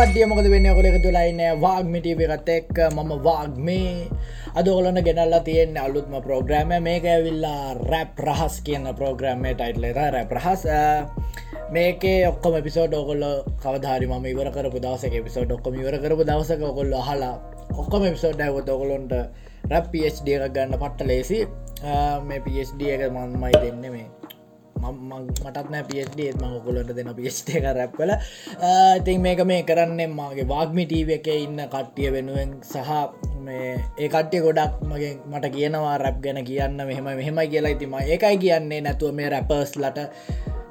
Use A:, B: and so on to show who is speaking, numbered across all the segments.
A: කටිය මොකද වෙන්න? කොල එක තුලයින්න වාග්මිටව එකත් එක් මම වාග් මේ අදෝලන ගෙනල්ලා තියෙන අලුත්ම ප්‍රෝග්‍රෑම මේක ඇවිල්ලා රැප් රහස් කියන්න ප්‍රෝග්‍රෑම්මේ ටයිට්ලෙර රැප් රහස්. මේකේ ඔක්කොම පිසෝඩ් ඔකොල්ල කවධරි ම ඉවර කරපු දවසක පිසෝඩ් ඔක්කොම ඉවර කරපු දවසක ඔකොල්ල හලා ඔක්කොම පිසෝඩ් ඇවත ඔකොලොන්ට රැප් පD එක ගන්න පට්ට ලේසි. මේ පD එක මන්මයි දෙන්න මේ. මටත්න පD ම කොලට දෙන පිස්ට එක රැප් කල ඉතින් මේක මේ කරන්නේ මගේ වාග්මි ටීව එක ඉන්න කට්ටිය වෙනුවෙන් සහ මේ ඒ කට්ටිය ගොඩක් මගේ මට කියනවා රැප් ගැන කියන්න මෙහෙම මෙහෙමයි කියලා. ඉතිම ඒකයි කියන්නේ නැතුව මේ රැපර්ස් ලට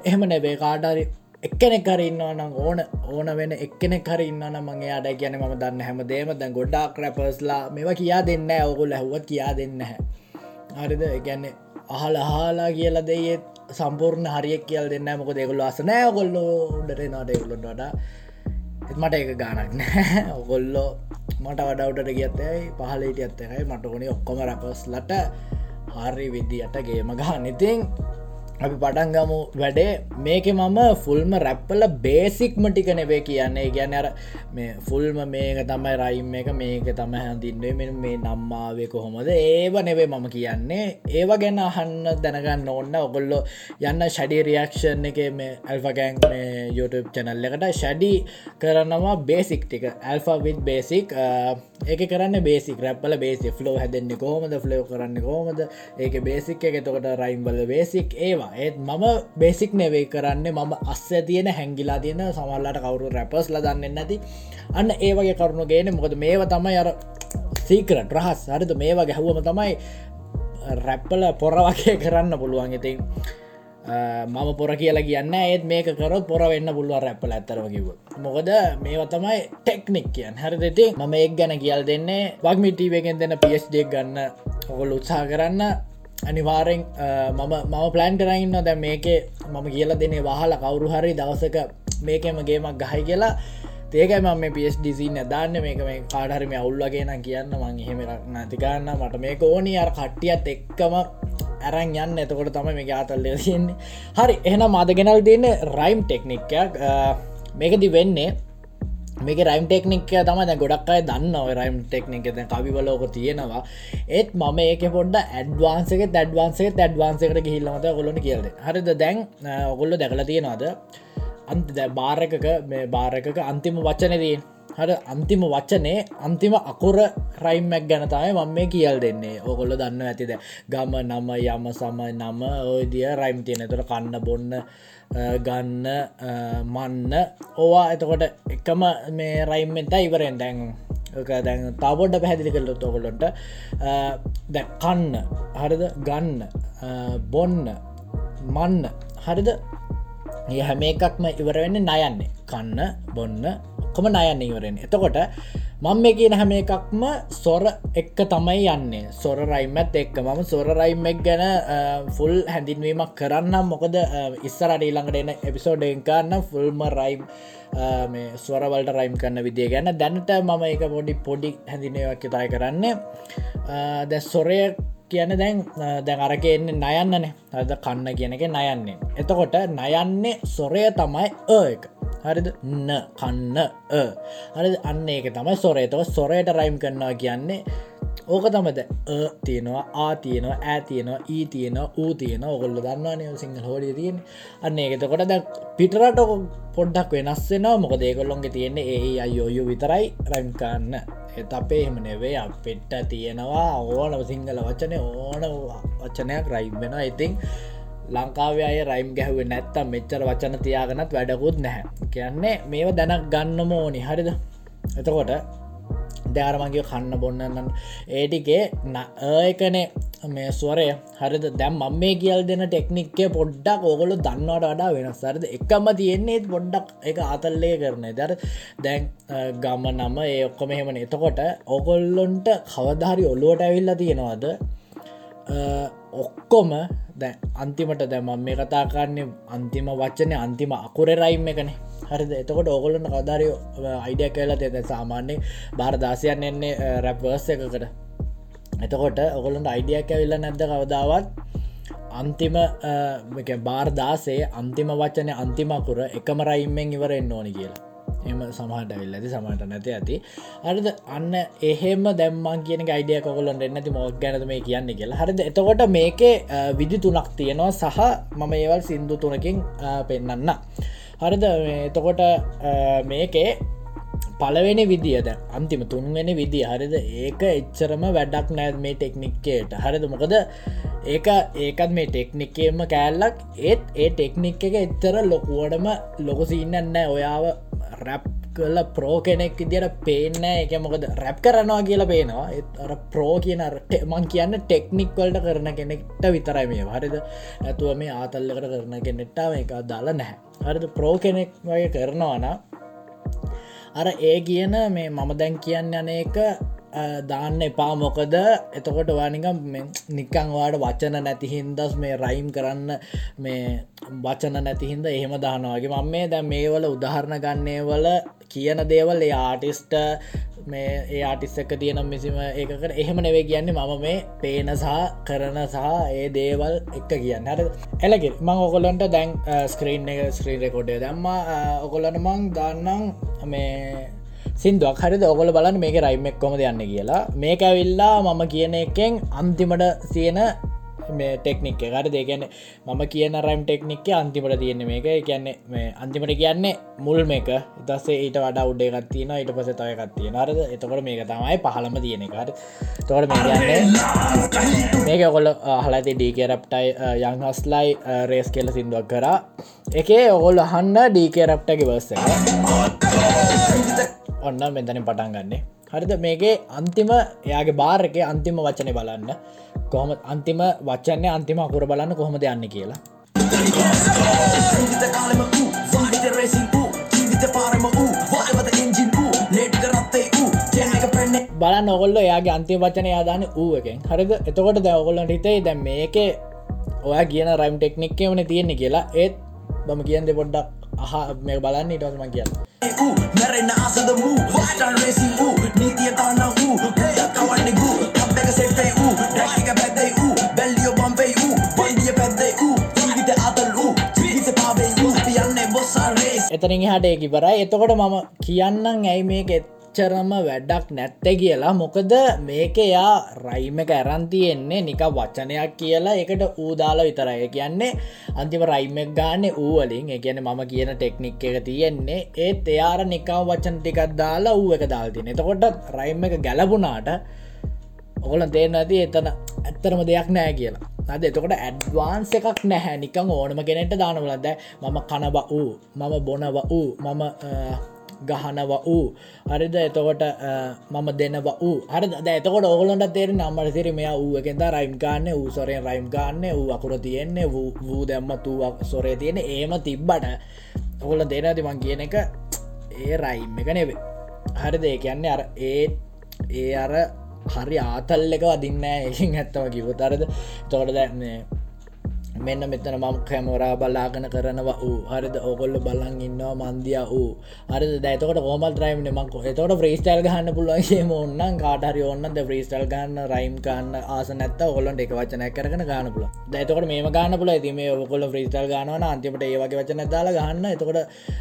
A: එහෙම නැබේ කාටරි එක්කෙනෙක් කරන්නවා නම් ඕන ඕන වෙන එක්කෙනෙ කරන්න මගේ අඩ කියන ම දන්න හැම දේම දැන් ගොඩ්ඩක් රැපර්ස්ලා මෙවා කියා දෙන්න ඔකුල් ඇහුවත් කියා දෙන්න හැ හරිද? ගැන්නේ අහල අහලා කියලා දෙයත් සම්පූර්ණ හරියක් කියල් දෙන්න මොක දෙකුල්ල අස නෑ. කොල්ලෝ උඩට නාට එකුලට වඩා. මට එක ගානක් නෑ. ඔගොල්ලෝ මට වඩවටට ගියත්තයි පහලට ඇත්තකයි මට ඕනේ ඔක්කොම රැපස්ලට හරි විදිහට ගේම ගහන්න ඉතින් අපි පටන්ගමු වැඩේ. මේක මම ෆුල්ම රැප්පල බේසික්ම ටික නෙවේ කියන්නේ. ගැන අර මේ ෆුල්ම මේක තමයි රයිම් එක මේක තම හැඳින්ේ මෙ මේ නම්මාවේ කොහොමද? ඒව නෙවේ මම කියන්නේ. ඒව ගැන අහන්න දැනගන්න ඕන්න ඔගොල්ලො යන්න ෂඩි රියක්ෂන් එක මේ ඇල්ෆගැන් මේ YouTube චැනල් එකට ෂඩි කරනවා බේසික් ටික. ඇල්ෆවිත් බේසික් ඒක කරන්න බේසික් රැප්පල බේසි ෆ්ලෝ හැදෙන්නේ කෝමද ෆ්ලෝ කරන්න කෝමද ඒක බේසික් එක. තොකට රයිම්බල බේසික් ඒවා. ඒත් මම බේසික් නෙවේ කරන්න. මම අස්ස තියෙන හැංගිලා තියෙන සමල්ලට කවරු රැපස් ලදන්න නැති. අන්න ඒවගේ කරුණු ගේන මොකද මේව තමයි අර සීකරට රහස්. හරිද? මේවා ගැහුවම තමයි රැප්පල පොර වගේ කරන්න පුළුවන්. ඉතින් මම පොර කියලා කියන්න ඒත් මේක කරොත් පොර වෙන්න පුළුව රැප්පල ඇතරම කිව මොකද මේව තමයි ටෙක්නික් කියන් හරිදති මම එක් ගැන කියල් දෙන්නේ. වක්මිටීවගෙන් දෙන්න පිස්ඩක් ගන්න. ඔකොල් උත්සා කරන්න. අනිවාරෙන් මම මම ප්ලෑන් කරන්න දැ මේකේ මම කියල දෙනේ වහල කවුරු හරි දවසක මේකෙම ගේමක් ගහයි කියලා. ඒකයි මම පස්ඩසි නැදාන්න මේක මේ කාඩහරම අවුල්ලගෙන කියන්න මං එහෙම නැතිගන්න මට මේක ඕනි. අර කට්ටියත් එක්කම ඇරන් යන්න. එතකොට තම මේ ආතල්ලය තියන්නේ. හරි. එහෙනම් මදගෙනල් දෙන්න රයිම් ටෙක්නික්යක් මේකදි වෙන්නේ මේක රයිම් ටෙක්නික් තම ගොඩක් අය දන්න රයිම් ටෙක්නික ද කවිවලෝක තියෙනවා. ඒත් මම ඒක පොඩ ඇඩ්වාන්සක ඇඩ්වාන්සේ ඇඩ්වාන්සකට ගහිල්ලමත ගොලන කියද හරිද? දැන් ඔගොල්ල දැකල තියෙනවාද? අන්ත බාරකක මේ බාරකක අන්තිම වචනදී හට අන්තිම වචනේ අන්තිම අකුර රයිම්මැක් ගැනතයි මම මේ කියල් දෙන්නේ. ඕකොල්ල දන්න ඇතිද ගම නම යම සම නම ඔයදිය රයිම් තියෙන. තුර කන්න බොන්න ගන්න මන්න. ඕවා එතකොට එකම මේ රයිම්මෙන්ත ඉවරෙන්? දැන් දැන් තවොඩ පැහැදිලි කරල තොකොලොට දැ කන්න. හරිද? ගන්න. බොන්න. මන්න. හරිද? ඒ හැම එකක්ම ඉවරවෙන්න නයන්නේ කන්න බොන්න. කොම නයන්න ඉවරෙන් එතකොට මං මේ කියන හැම එකක්ම සොර එක්ක තමයි යන්නේ. සොර රයිමත් එක්ක. මම සොර රයිම්මක් ගැන ෆුල් හැඳින්වීමක් කරන්නම්. මොකද ඉස්සරට ඊළඟට එන එපිසෝඩ්කන්න ෆුල්ම රයිම් මේ ස්වරවලට රයිම් කරන්න විදිය ගැන. දැනට මම එක පොඩි පොඩි හැඳිනවක් තයි කරන්න. දැ සොරය කියන දැන් දැන් අරක එන්නේ නයන්නනේ. හද කන්න කියනක නයන්නේ. එතකොට නයන්නේ සොරය තමයි ඒක හරිද? න කන්න හරි අන්න ඒක තමයි සොරේතව සොරයට රයිම් කරනවා කියන්නේ ඕක තමද තියෙනවා ආ තියනවා ඇ තියනවා ඊ තියනවා ඌ තියන ඔගොල්ල දන්නවානය සිංහල හෝඩිය තියෙන් අන්න ඒකතකොට දැ පිටරට පොඩ්ඩක් වෙනස්සෙනවා මොක දේකොල්ලොන්ගේ තියෙන්නේ ඒ අයෝයු e, විතරයි රැම්කන්න එත අපේ එහෙම නෙවේ පෙට්ට තියෙනවා ඕනම සිංහල වචනය ඕන වචනයක් රයිම්බෙන ඉතිං ලංකාවේ අය රයිම් ගැහුව නැත්තම් මෙච්චර වචන තියාගනත් වැඩකුත් නැහැ. කියන්නේ මේව දැනක් ගන්නම ඕනි. හරිද? එතකොට දෑරමගේ කන්න බොන්නන්න ඒටිකේ ඒකනේ මේ ස්වරය. හරිද? දැම් මම මේ කියල් දෙන ටෙක්නික්කේ පොඩ්ඩක් ඕගොලු දන්නවට වඩා වෙනස්. සරද එකම තියෙන්නේෙත් පොඩ්ඩක් එක අතල්ලය කරන දර දැන් ගම නම ඒ ඔක්කොම එහෙමන. එතකොට ඔගොල්ලොන්ට කවධහරි ඔල්ලුවට ඇවිල්ල තියෙනවාද? ඔක්කොම දැ අන්තිමට දැම මේ කතාකාන්නේ අන්තිම වච්චනය අන්තිම අකුර රයිම් එකනේ. හරිද? එතකොට ඕගොලන්න කදාරය අයිඩිය කියලා දෙද සාමාන්‍ය බාරදාසයන් එන්නේ රැප්වර්ස එකකට. එතකොට ඔගොලන්ට අයිඩියක් ඇවිල්ල නැද්ද කවදාවත්? අන්තිම බාර්දාසේ අන්තිම වචනය අන්තිමකුර එකම රයිම්මෙන් ඉවර එන්න ඕනි කියලා. එම සමහට විල් ඇති සමට නැති ඇති. අරද අන්න එහෙම දැම්මන් කියන අයිඩිය කොකලන් එන්නති මොක් ගැනත මේ කියන්න කියලා. හරිද? එතකොට මේකේ විදි තුනක් තියෙනවා සහ මම ඒවල් සින්දු තුනකින් පෙන්න්න හරිද? එතකොට මේකේ පලවෙනි විදිියද අන්තිම තුන්වෙනි විදි හරිද? ඒක එච්චරම වැඩක් නෑ මේ ටෙක්නික්කේට හරිද? මොකද ඒක ඒකත් මේ ටෙක්නික්කේම කෑල්ලක්. ඒත් ඒ ටෙක්නික් එක එච්චර ලොකුවටම ලොකුසින්නන්න ඔයාව රැප් කල ප්‍රෝ කෙනෙක් ඉදිට පේන්න එක මොකද රැප් කරනවා කියලා පේනවා. අර ප්‍රෝ කියන මං කියන්න ටෙක්නික් වල්ට කරන කෙනෙක්ට විතරයි මේ හරිද? ඇතුව මේ ආතල්ලකට කරන කෙනෙක්ටාව එක දාලා නැහැ. හරිද? ප්‍රෝ කෙනෙක් වගේ කරනවානා අර ඒ කියන මේ මම දැන් කියන්න යනක දාන්න එපා. මොකද එතකොට වානිකම් නිකං වාට වචන නැතිහින්දස් මේ රයිම් කරන්න මේ වචන නැතිහින්ද එහෙම දානවාගේ මම මේ දැ මේවල උදාහරණ ගන්නේ වල කියන දේවල් ඒ ආටිස්ට මේ ඒ ආටිස්සක තියනම් මිසිම ඒකට එහෙම නෙවේ කියන්නේ මම මේ පේන සහ කරන සහ ඒ දේවල් එක කියන්න. හට එලගෙ මං ඔකොලන්ට දැන් ස්ක්‍රීන් එක ස්ක්‍රීන් රෙකොඩේ දම්ම ඔකොලට මං දන්නම් මේ සිින්දුවක් හරි ඔගොල බලන්න මේක රයිමක් කොම යන්න කියලා. මේක ඇවිල්ලා මම කියන එකෙන් අන්තිමට තියෙන මේ ටෙක්නික් හර දෙගැන මම කියන රයිම් ටෙක්නික්ක අන්තිමට තියෙන මේක. කියන්නේ මේ අන්තිමට කියන්නේ මුල් මේක. ඉතස්සේ ඊට වඩා උඩේ ගත්තින ඊට පස තය ගත්තිය නරද එතකොට මේක තමයි පහළම තියෙන එකට තොට මේ කියන්නේ මේක ඔකොල හලති ඩීකරප්ටයි යංහස්ලයි රේස් කෙල සිින්දුවක් කරා. එකේ ඔගොල් අහන්න ඩීකරප්ටගේ වස්ස ඔන්න මෙතනින් පටන් ගන්නේ. හරිද? මේකේ අන්තිම එයාගේ බාරක අන්තිම වචනය බලන්න. කොහොම අන්තිම වච්චන්නේ අන්තිම අකුර බලන්න කොහොමද යන්න කියලා. බල නොගොල්ල යාගේ අන්තිම වචන යාදාන වූුවකෙන් හරිද? එතකොට දැවගොල්ලට හිතේ දැම් මේක ඔයා කියන රයිම් ටෙක්නික් වන තියෙන්නේ කියලා. ඒත් බම කියන්ද පොඩ්ඩක් අහ මේ බලන්න ඉටස්ම කියන්න. මැරෙන්න්න අසද වූ වාටන් රේසි වූ නීතිය තන්න වූ කවන්න වූ කබ්බක සෙට්ටයි වූ ඩැක පැදයි වූ බැල්ලියෝ බම්පයි වූ පොයිදිය පැදයි වූ ජීවිත අතල් වූ ජීවිත පාබයි වූ පියන්නේ බොස්සා රේස් එතනින් හට ඒකි බරයි එතකොට මම කියන්නම් ඇයි මේක එත් එච්චරම වැඩක් නැත්ත කියලා. මොකද මේක එයා රයිම එක ඇරන්තියෙන්නේ නික වචනයක් කියලා. එකට ඌදාලා විතරය. කියන්නේ අන්තිම රයිමක් ගාන්න ඌවලින් එකන මම කියන ටෙක්නික් එක තියෙන්නේ. ඒත් එයාර නිකම් වචන ටිකත් දාලා ඌ එක දාල්තින එතකොට රයිම් එක ගැලපුනාට ඔගොල තේන ඇති එතන ඇත්තරම දෙයක් නෑ කියලා. අද එතකොට ඇඩ්වාන්ස එකක් නැහැ. නිකං ඕනම කෙනෙට දානවලද මම කනව වූ මම බොනව වූ මම ගහනව වූ හරිද? එතකොට මම දෙනව වූ හරි ද එතකොට ඔගලොන්ට තේර නම්මට සිරි මෙයා වූ එකෙද රයිම් ගන්න වූ සොරෙන් රයිම් ගන්න වූ අකුර තියෙන්නේ වූ දැම්ම තුවක් සොරේ තියෙන ඒම තිබ්බට ඔගොල දෙනති මං කියන එක? ඒ රයිම් එක නෙවේ හරි දේ කියන්නේ අර ඒ ඒ අර හරි ආතල් එක වදින්න ඒකින් ඇත්තම කිවතරද තොට දැන්නේ මෙන්න මෙතන මම කැමරා බලාගන කරනවා. වූ හරිද? ඔගොල්ල බලන් ඉන්නවා මන්දිය වූ හරි දැතකට කෝමල් රයිම් මක් එතවට ්‍රීස්ටල් ගන්න පුළුවන්ගේම ඔන්න කාටරි ඔන්න ද ්‍රීස්ටල් ගන්න රයිම් කන්න ආස නැත ඔොලන්ට එක වචන කරන ගන්න පුල දැතකට මේ ගන්න පුල ඇති මේ ඔකොල ්‍රීස්ටල් ගන්නවන අන්තිමට ඒවගේ වචන දාලා ගන්න එතකොට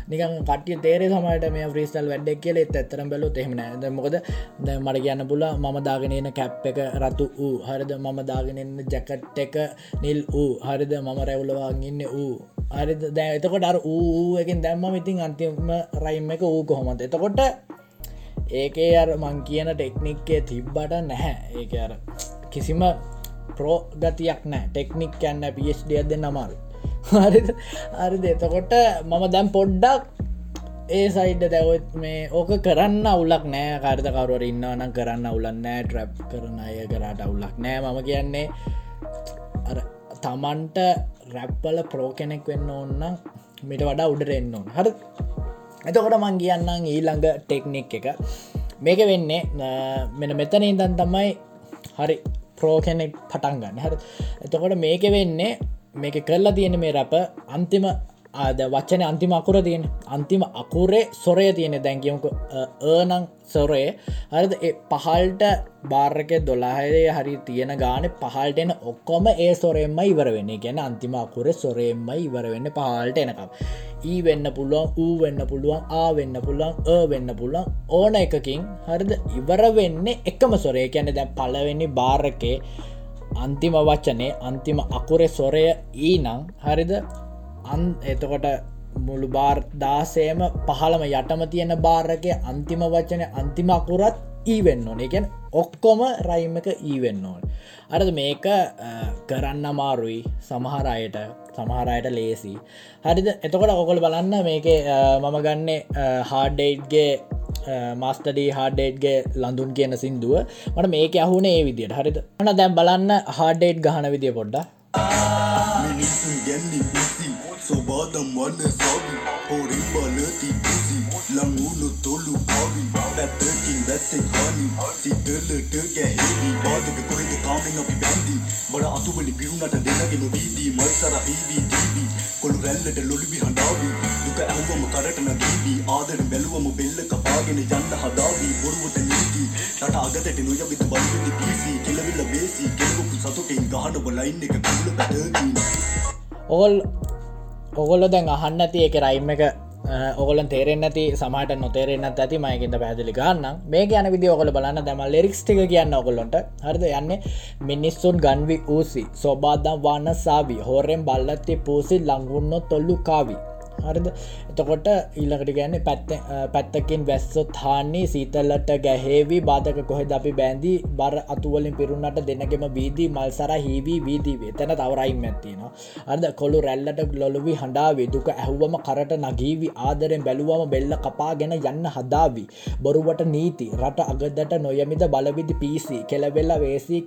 A: නිකන් කටිය තේරේ සමට මේ ්‍රීස්ටල් වැඩක් කියල එතරම් බැලු එහෙමන මොකද? දැ මට කියන්න පුල මම දාගෙනන කැප් එක රතු වූ හරිද? මම දාගෙනන්න ජැකට් එක නිල් වූ හරි හරිද මම රැවුලවාන් ඉන්න වූ අරි දැ එතකොට අර ඌ එකින් දැම්ම ඉතින් අන්තිම රයිම් එක වූ කොහොමද? එතකොට ඒකේ අර මං කියන ටෙක්නික්කේ තිබ්බට නැහැ. ඒක අර කිසිම ප්‍රෝ ගතියක් නෑ ටෙක්නික් යන්න පිස්ඩියක් දෙන්න අමාරු හරි අරිද එතකොට මම දැම් පොඩ්ඩක් ඒ සයිඩ දැවත් මේ ඕක කරන්න අවුලක් නෑ කාර්තකරුවර ඉන්න නම් කරන්න අවුලන්නෑ ට්‍රප් කරන අය කරට අවුලක් නෑ මම කියන්නේ අර තමන්ට රැප්පල ප්‍රෝ කෙනෙක් වෙන්න ඕන්න මිට වඩා උඩට එන්න ඕන. හර. එතකොට මං කියන්නම් ඊළඟ ටෙක්නික් එක. මේක වෙන්නේ මෙන මෙතන ඉදන් තමයි හරි ප්‍රෝ කෙනෙක් පටන් ගන්න. හර. එතකොට මේක වෙන්නේ මේක කරලා තියෙන මේ රැප අන්තිම ආද වච්චන අන්තිම අකුර තියෙන අන්තිම අකුරේ සොරය තියෙන දැන්කියමක ඒනං සොරේ. හරිද? පහල්ට බාර්ක දොලාහදේ හරි තියෙන ගාන පහල්ටෙන ඔක්කොම ඒ සොරෙන්ම ඉවර වෙන්න. ගැන අන්තිම අකුර සොරෙන්ම ඉවර වෙන්න පහල්ට එනකම්. ඊ වෙන්න පුළුවන් ඌ වෙන්න පුළුවන් ආ වෙන්න පුළුවන් ඒ වෙන්න පුළුවන් ඕන එකකින් හරිද? ඉවර වෙන්නේ එකම සොරේ. ගැන දැ පලවෙනි බාරකේ අන්තිම වච්චනේ අන්තිම අකුරෙ සොරය ඊනං හරිද? අන් එතකොට මුළු බාර් දාසයම පහළම යටම තියෙන බාරක අන්තිම වචන අන්තිම අකුරත් ඊවෙන්න ඕන. එකැන් ඔක්කොම රයිම් එක ඊවෙන්න ඕන. අරද මේක කරන්න අමාරුයි. සමහරයට සමහරයට ලේසි. හරිද? එතකොට ඔකොල් බලන්න මේක මම ගන්නේ හාඩ්ඩේට්ගේ මස්ටඩී හාඩේට්ගේ ලඳුන් කියන සිින්දුව. මට මේක අහුනේ ඒ විදියට. හරිද? න දැම් බලන්න හාඩේට් ගහන විදිය පොඩ්ඩ මිනිස්සුන් ගැන්නේ පිසි සොබාදම් වන්න සවි හෝරින් බලති පිසි ලංවුණු තොල්ලු පවි පැත්තකින් වැස්සෙක් හනි සිතලට ගැහෙවි බාධක කොහෙද කාමෙන් අපි බැන්දි බඩ අතුවලි පිරුණට දෙනගෙන වීදී මල්සර හීවී දීවී කොළු රැල්ලට ලොලිබි හඬාවී දුක ඇහුවම කරට නගීවී ආදර බැලුවම බෙල්ල කපාගෙන යන්න හදාවී බොරුවට නීති රට අගතට නොයවිත බලිවිටි පිසි කෙලවිල්ල බේසි කෙලවපු සතුටින් ගහනව ලයින් එක කකුල පැටකින් ඔගොල් ඔගොල්ල දැන් අහන්න ඇති එක රයිම් එක ඔගල තේරෙන් ඇති සමට නොතේරෙන්න්න ඇති මයකින්ද පැදිලි ගන්න මේ ගැන විදි ඔගල බලන්න. දැම ලෙරික්ස්ටික කියන්න ඔගොල්ලොන්ට හරිද? යන්නේ මිනිස්සුන් ගන්වි ඌසි සෝබාදම් වන්න සාවි හෝරෙන් බල්ලත්තේ පූසි ලංගුන්නො තොල්ලු කාවී. හරිද? එතකොට ඊල්ලකට ගැන්න පැත්ත පැත්තකින් වැස්සොත් හාන්නේ සීතල්ලට ගැහේවී බාධක කොහෙද අපි බැන්දි බර අතුවලින් පිරුණට දෙනගෙම වීදී මල්සර හිවී වීදී තැන තවරයිම් ඇත්තිනවා අද කොළු රැල්ලට ලොලුවි හඬාවේ දුක ඇහුවම කරට නගීවි ආදරෙන් බැලුවම බෙල්ල කපාගෙන යන්න හදාවී. බොරුවට නීති රට අගදට නොයමිද බලවිදි පිසි. කෙලවෙල්ල වේසී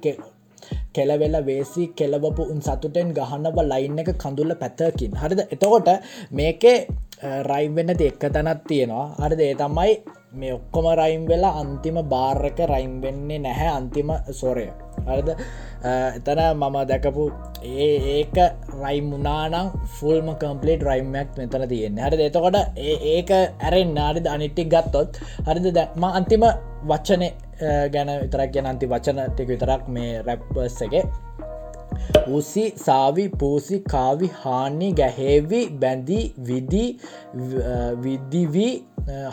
A: කෙලවෙල වේසි කෙලවපු උන් සතුටෙන් ගහන්නව ලයින් එක කඳුල්ල පැතකින්. හරිද? එතකොට මේකේ රයිම් වෙන්න එක්ක තැනත් තියෙනවා. හරිද? ඒ තමයි මේ ඔක්කොම රයිම් වෙලා අන්තිම බාර්ක රයිම් වෙන්නේ නැහැ අන්තිම සොරය. හරිද? එතන මම දැකපු ඒ ඒක රයිම් මුනානම් ෆුල්ම කම්පලේට රයිම්මක් මෙතන තියෙන හරි එතකොට ඒක ඇරෙන් නාරිද අනිට්ටික් ගත්තොත්. හරිද? දැම අන්තිම වච්චනය ගැන විතරක් ගැන අන්ති වචන ටික විතරක් මේ රැප්පස් එක. උසි සාවි පූසි කාවි හානි ගැහේවි බැඳී විදි විදිවී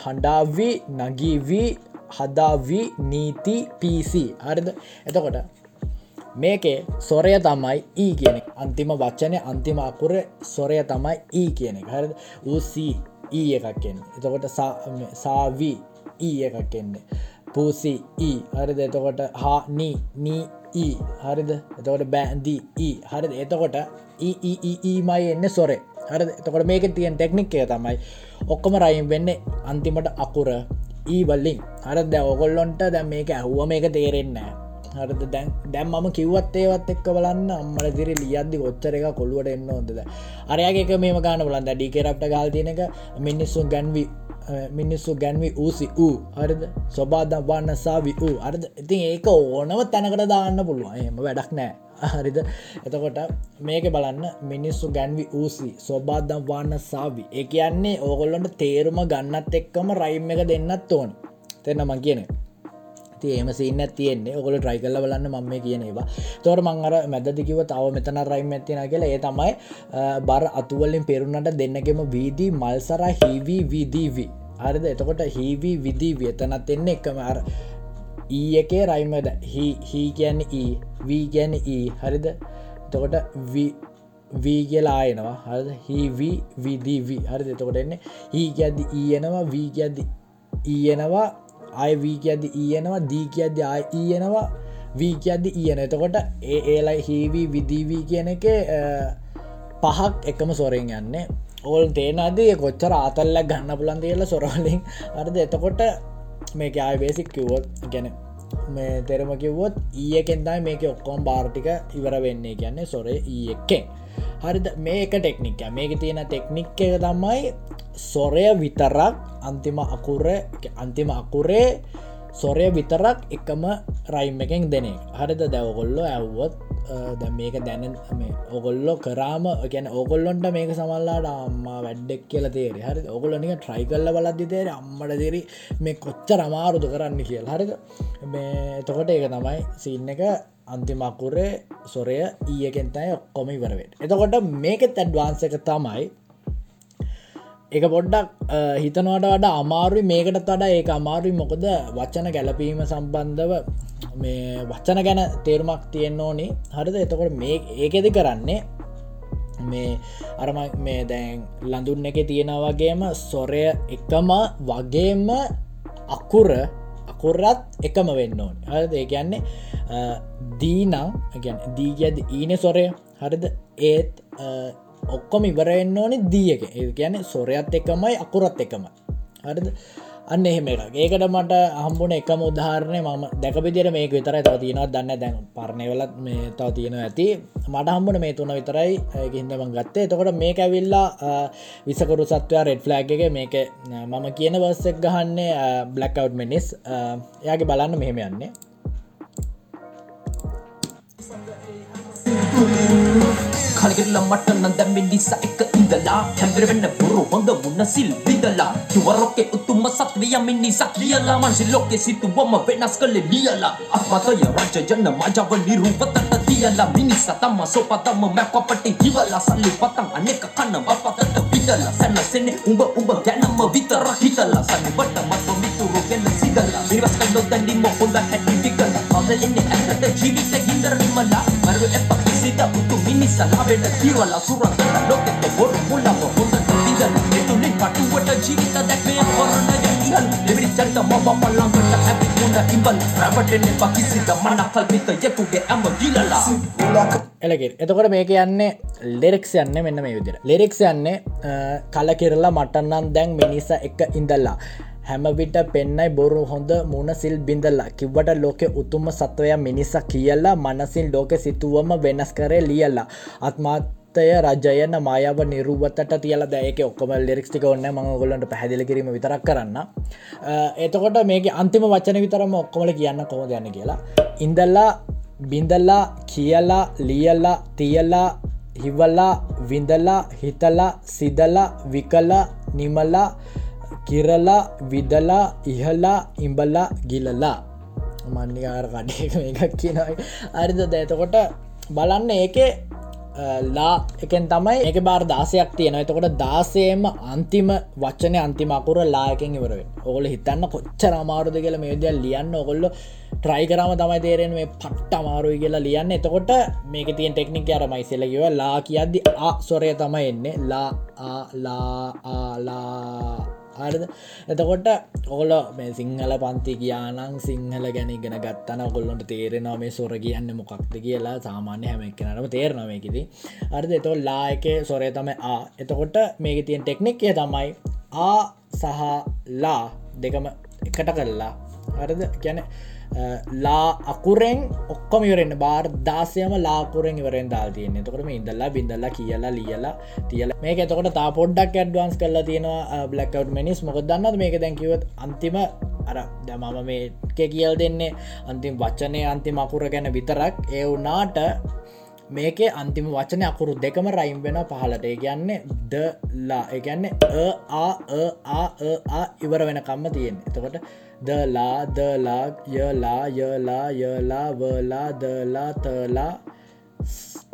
A: හඬාවී නගීවී හදාවී නීති පිසි. හරිද? එතකොට මේකේ සොරය තමයි ඊ කියන අන්තිම වච්චනය අන්තිම අකුර සොරය තමයි ඊ කියන එක. හරි ඌසී ඊ එකක් කෙන්නේ එතකොට සාවී ඊ එකක් කෙන්නේ පූසි ඊ. හරිද? එතකොට හා නී නී ඊ. හරිද? එතකොට බෑන්දී ඊ. හරිද? එතකොට ඊමයි එන්න සොරේ. හරි එතකොට මේක තියෙන් ටෙක්නික් එක තමයි ඔක්කොම රයිම් වෙන්න අන්තිමට අකුර ඊවල්ලින් හර දැ ඔගොල්ලොන්ට දැ මේක ඇහුව මේක තේරෙන්නේ හරද? දැන් දැම් මම කිව්වත් ඒවත් එක්ක බලන්න අම්මල දිරි ලියද්දි ඔච්චර එක කොළුවට එන්න හොඳද අරයාගේක මේම ගාන බලන්ද ඩිකරප්ට ගල් තියනක මිනිස්සුන් ගැන්වී මිනිස්සු ගැන්වි ඌසි වූ හරිද? ස්වබාදම් වන්න සාවි වූ අරද ඉතින් ඒක ඕනව තැනකට දාන්න පුළුවන්. එම වැඩක් නෑ. හරිද? එතකොට මේක බලන්න. මිනිස්සු ගැන්වි ඌසි ස්වබාදම් වන්න සාවි. ඒ කියන්නේ ඕගොල්ලොන්ට තේරුම ගන්නත් එක්කම රයිම් එක දෙන්නත් ඕන. තෙන්නම කියන ඒම සින්න තියෙන්නේ. ඔගොල ට්‍රයි කල්ල බලන්න මම කියනවා තොර මංගර මැදදිකිව තව මෙතන රයිම් ඇතින කියලා. ඒ තමයි බර අතුවලින් පෙරුණට දෙන්නගෙම වීදී මල්සර හිවී විදීවී. හරිද? එතකොට හිවී විදී වියතනත් එන්න එකම අර ඊ එකේ රයිමද හී කියන්න ඊ වී ගැන ඊ හරිද? එතකොට වී කියලා ආයනවා හරිද? හිවී විදීවී. හරි එතකොට එන්න හී ගැද්දි ඊයනවා e වී ගැද්දි ඊයනවා e අය වී කියද්ද ඊයනවා දී කියද්ද ආය ඊයනවා වී කියද්දි e ඊයන e e එතකොට ඒ ඒලයි හිවී විදීවී කියන එක පහක් එකම සොරෙන් යන්නේ. ඕල් තේනදේ කොච්චර ආතල්ල ගන්න පුලන් තියල සොරවලින් අරද එතකොට මේක ආය බේසික් කිව්වොත් ගැන මේ තෙරම කිව්වොත් ඊයකෙන්දයි මේක ඔක්කොම් බාර්ටික ඉවර වෙන්නේ. කියන්නේ සොරේ ඊයක්කෙන් හරිද? මේක ටෙක්නික මේක තියෙන ටෙක්නික් එක තමයි සොරය විතරක් අන්තිම අකුර අන්තිම අකුරේ සොරය විතරක් එකම රයිම් එකෙන් දෙනෙ හරිද? දැවගොල්ලො ඇව්වොත් ද මේක දැන ඔගොල්ලො කරාම ගැන ඔගොල්ලොන්ට මේක සමල්ලාට අම්මා වැඩ්ඩෙක් කියල තේරෙ හරි ඔගොලනික ට්‍රයි කල්ල බලද්දි තේර අම්මට දෙරි මේ කොච්චර අමාරුද කරන්න කියලා. හරිද? මේ එතකොට ඒක තමයි සින්න එක. අන්තිමකුරේ සොරය ඊයකෙන්තයි ඔක්කොම ඉවරවෙට එතකොට මේකෙත් ඇඩ්වාන්ස එක තමයි එක පොඩ්ඩක් හිතනවට වඩා අමාරුයි. මේකටත් වඩා ඒ අමාරුයි. මොකද වච්චන ගැලපීම සම්බන්ධව මේ වච්චන ගැන තේරුමක් තියෙන්න්න ඕනි. හරිද? එතකොට මේ ඒකෙදි කරන්නේ මේ අරම මේ දැන් ලඳුන් එක තියෙන වගේම සොරය එකම වගේම අකුර අකුරත් එකම වෙන්න ඕනි. හරිද? ඒ කියන්නේ දීනං ගැන දීගද ඊන සොරය. හරිද? ඒත් ඔක්කොම ඉවරෙන්න්න ඕනි දී එක. ඒ ගැන සොරයත් එකමයි අකුරත් එකම හරිද? අන්න එහෙම එක ඒකට මට හම්බුන එකම උදාහරණය මම දැකපිදිර මේක විතර තව තියෙනවත් දන්න දැන් පරණයවලත් මේ තව තියෙන ඇති. මට හම්බුන මේ තුන විතරයි. හිදම ගත්තේ. තකොට මේ ඇවිල්ලා විසකරු සත්වයා රෙඩ් ෆ්ලෑග් එක මේක මම කියන වස්සක් ගහන්නේ බ්ලක්කව් මිනිස් යාගේ බලන්න මෙහෙම යන්නේ.
B: කලගෙල්ල මට නම් දැම්මේ නිසා එක ඉඳලා හැම්බෙරවෙන්න පුරු හොඳ මුන්න සිල් විදලා කිවරොක්කේ උතුම්ම සත්වය මිනිසා ලියලා මන්සි ලෝකේ සිතුවම වෙනස් කළේ ලියලා අත්මතය රජ ජන මජව නිරුවතට තියලා. මිනිසා තම සෝපතම මැපපටි හිවලා සල්ලි පතන් අනෙක කන්න බපතට විදලා සැනසෙන්නේ උඹ උඹ ගැනම විතර හිතලා. සනිබට මත මිතුරු ගැන සිදලා මිරස් කන්නො දන්ඩිම හොඳ හැටි විගලා. කවදෙන්නේ ඇත්තට ජීවිත ගින්දර නිමලා මරුව එප. කිසිද උතු මිනිසා ලාබෙට තිරවලා සුරන් ලෝකෙට බොරු මුල්ලව හොඳට විදලා එතුලින් පටුවට ජීවිත දැක්මේ කොරණ යතිහල් දෙවිරි චරිත මම පල්ලංකට හැපි මුණ ඉබල් රැවටෙන්නේ පකිසිද මන කල්පිත යෙකුගේ ඇම ගිලලා
A: එලගෙ එතකොට මේක යන්නේ ලෙරෙක්ස් යන්න මෙන්න මේ විදිර ලෙරෙක්ස් යන්නේ කල කිරලා මටන්නන් දැන් මිනිස එක ඉඳල්ලා හැමවිට පෙන්නයි බොරු හොඳ මුණ සිල් බිඳල්ලා කිවට ලෝකෙ උතුම්ම සත්වය මිනිසා කියලා මනසින් ලෝකෙ සිතුවම වෙනස් කරේ ලියල්ලා අත්මාත්තය රජයන මායාව නිරුවතට තියල දැයක ඔක්කොම ලෙරික්ටික ඔන්න මඟගොලන්ට පැදිලි කිරීම විතරක් කරන්න. එතකොට මේක අන්තිම වචන විතරම ඔක්කොමල කියන්න කොම යන්න කියලා. ඉඳල්ලා බිඳල්ලා කියලා ලියල්ලා තියල්ලා හිවල්ලා විඳලා හිතලා සිදලා විකලා නිමලා කිරලා විදලා ඉහලා ඉඹලා ගිලලා. මන්නිකාර කඩේ එකක් කියනයි අරිද දැතකොට බලන්න ඒකේ ලා එකෙන් තමයි එක බාර දාසයක් තියෙන එතකොට දාසයම අන්තිම වච්චන අන්තිමකුර ලායකෙන් ඉවරෙන් ඔගොල හිතන්න කොච්චර අමාරුද කියල මේ දෙයක් ලියන්න ඔගොල්ල ට්‍රයි කරම තමයි තේරෙන මේ පට්ට අමාරුයි කියලා ලියන්න. එතකොට මේක තියෙන් ටෙක්නික් අරමයි සෙලකිව ලා කියද්දි ආ සොරය තමයි එන්නේ. ලා ආලා ආලා හරිද? එතකොට ඔගොල මේ සිංහල පන්ති කියානං සිංහල ගැන ගෙන ගත්තන කොල්ලොට තේරෙනවා මේ සොර කියන්න මොකක්ද කියලා සාමාන්‍ය හැම එක්කනටම තේරනවකිති අරිද එතෝ ලායක සොරය තම ආ. එතකොට මේක තියෙන් ටෙක්නික්ය තමයි ආ සහ ලා දෙකම එකට කරලා හරිද? ගැන ලා අකුරෙන් ඔක්කොම ඉවරෙන් බාර් දාසයම ලාකුරෙන් ඉවරෙන් දාල් තියන්නේ. තකට ඉදල්ලා බිඳල්ලා කියලා ලියලා තියල. මේක එතකොට තා පොඩ්ඩක් ඇඩ්වන්ස් කරලා තියෙනවා බ්ලක්කව් මිනිස් මොක දන්නද මේක දැකිවත් අන්තිම අර දමම මේ කියල් දෙන්නේ. අන්තිම වච්චනය අන්තිම අකුර ගැන විතරක්. ඒ වුනාට මේක අන්තිම වචන අකුරු දෙකම රයිම් වෙන පහලට ඒ කියන්නේ දලා ඒගැන්නේ ආ ඉවර වෙන කම්ම තියෙන් එතකොට දලා දලා යලා යලා යලා වලා දලා තලා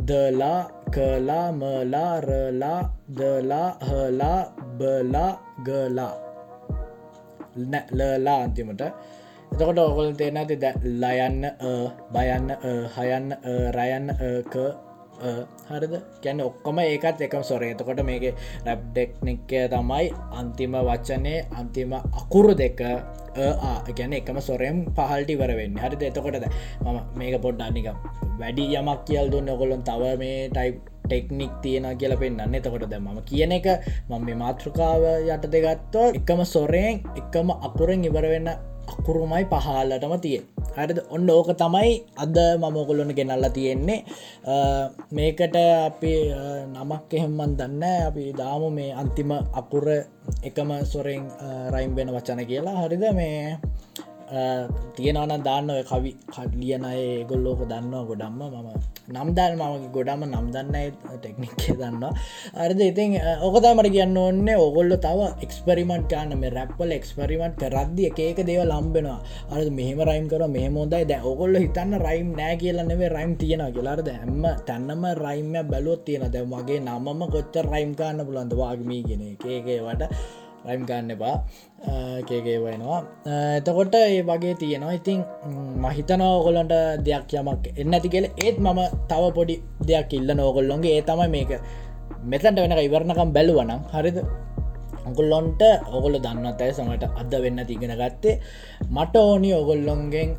A: දලා කලා මලා රලා දලා හලා බලා ගලා ලලා අන්තිමට එතකොට ඔගොල් තේන ඇති ලයන්න බයන්න හයන්න රයන්න හරිද? ගැන ඔක්කොම ඒකත් එකම සොරේ එතකොට මේක රැබ් ඩෙක්නික්කය තමයි අන්තිම වච්චනය අන්තිම අකුරු දෙක ගැන එකම සොරෙන් පහල්ටි වරවෙන්න හරිද? එතකොටද මම මේක පොඩ්ඩන්නික වැඩි යමක් කියල් දුන්න ඔකොලොන් තව මේ ටයිප් ටෙක්නික් තියෙන කියල පෙන්න්න එතකොට ද ම කියන එක මම මේ මාතෘකාව යට දෙගත්තෝ එකම සොරයෙන් එකම අකුරෙන් ඉවර වෙන්න අකුරුමයි පහල්ලටම තිය හරිද? ඔන්න ඕක තමයි අද මමකොලොන ගෙනල්ල තියෙන්නේ. මේකට අපි නමක් එහෙම්මන් දන්න අපි දාමු මේ අන්තිම අකුර එකම සොරෙන් රයිම් වෙන වචන කියලා. හරිද? මේ තියෙනවන දාන්න ඔය කවි ලියන අය ඒගොල්ලෝක දන්නවා ගොඩම්ම මම නම්දල් මමගේ ගොඩම නම් දන්න ටෙක්නික්කේ දන්න අරද ඉතින් ඕකතාමට කියන්න ඕන්නේ. ඔගොල්ල තව එක්ස්පරිමට කාන්න මේ රැප්පල එක්ස්පරිමට් කරද්දි එකක දේව ලම්බෙනවා අර මෙහම රයිම් කර මෙහමෝදයි දැ ඔගොල්ල හිතන්න රයිම් නෑ කියලන්නවේ රයිම් තියෙන කියලාද ඇම්ම තැන්නම රයිම්ය බැලුවොත් තියෙන දැ මගේ නමම කොච්ච රයිම් කාන්න පුලන්ද වාගමී ගෙන ඒකේ වට රයිම් ගන්න එපා. කේගේ වෙනවා. එතකොට ඒ වගේ තියෙනවා. ඉතින් මහිතනව ඔගොලන්ට දෙයක් යමක් එන්න ඇති කියල. ඒත් මම තව පොඩි දෙයක් ඉල්ල නෝගොල්ලොන්ගේ ඒ තමයි මේක. මෙතැන්ට වෙනක ඉවරණකම් බැලුවනම් හරිද? ඔගොල්ලොන්ට ඔගොල දන්නත් ඇය සමට අද වෙන්න තිගෙන ගත්තේ? මට ඕනි ඔගොල්ලොන්ගෙන්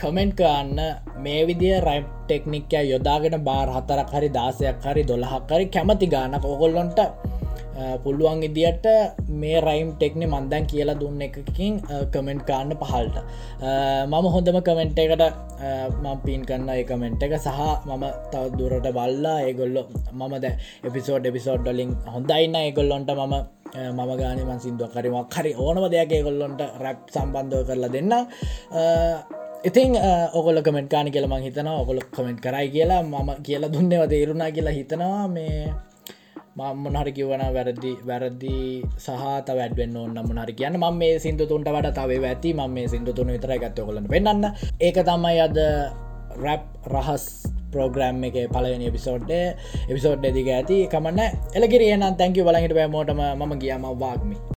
A: කමෙන්ට් කරන්න. මේ විදිිය රයිම් ටෙක්නික්කය යොදාගෙන බාර් හතරක් හරි දාසයක් හරි දොළහක් හරි කැමති ගානක් ඔගොල්ලොන්ට පුළුවන් ඉදිට මේ රයිම් ටෙක්නෙ මන්දන් කියලා දුන්න එකකින් කමෙන්ට් කාන්න පහල්ට. මම හොඳම කමෙන්ට් එකට මම් පින් කන්න එකමෙන්ට් එක සහ මම තව දුරට බල්ලා. ඒගොල්ලො මම ද එපිසෝඩ් එපිසෝඩ් ඩලින් හොඳයින්න ඒගොල්ලොන්ට මම මම ගාන මන් සිින්දුව කරිමක් හරි ඕනම දෙයක් ඒගොල්ලොන්ට රැප් සම්බන්ධව කරලා දෙන්න. ඉතින් ඔකොල කමෙන්ට කාන කියලම හිතන ඔකොල කමෙන්ට් කරයි කියලා මම කියලා දුන්නව තේරුණා කියලා හිතනවා. මේ මම හරි කිවන වැරදි වැරදි සහත වැඩෙන් ඕන්න මනරි කියන්න. ම මේ සිින්දු තුන්ට වඩ තව ඇති. ම මේ සිින්දු තුන විතර ගත්ත. කොලන පෙන්න්න ඒක තමයි අද රැප් රහස් ප්‍රෝග්‍රම් එක පලවෙනි එපිසෝඩ්ඩ එපිසෝඩ් දිග ඇති කමන්න එලකිරේ නම් තැංකි බලහිට බෑමෝටම ම කියම වාගමි.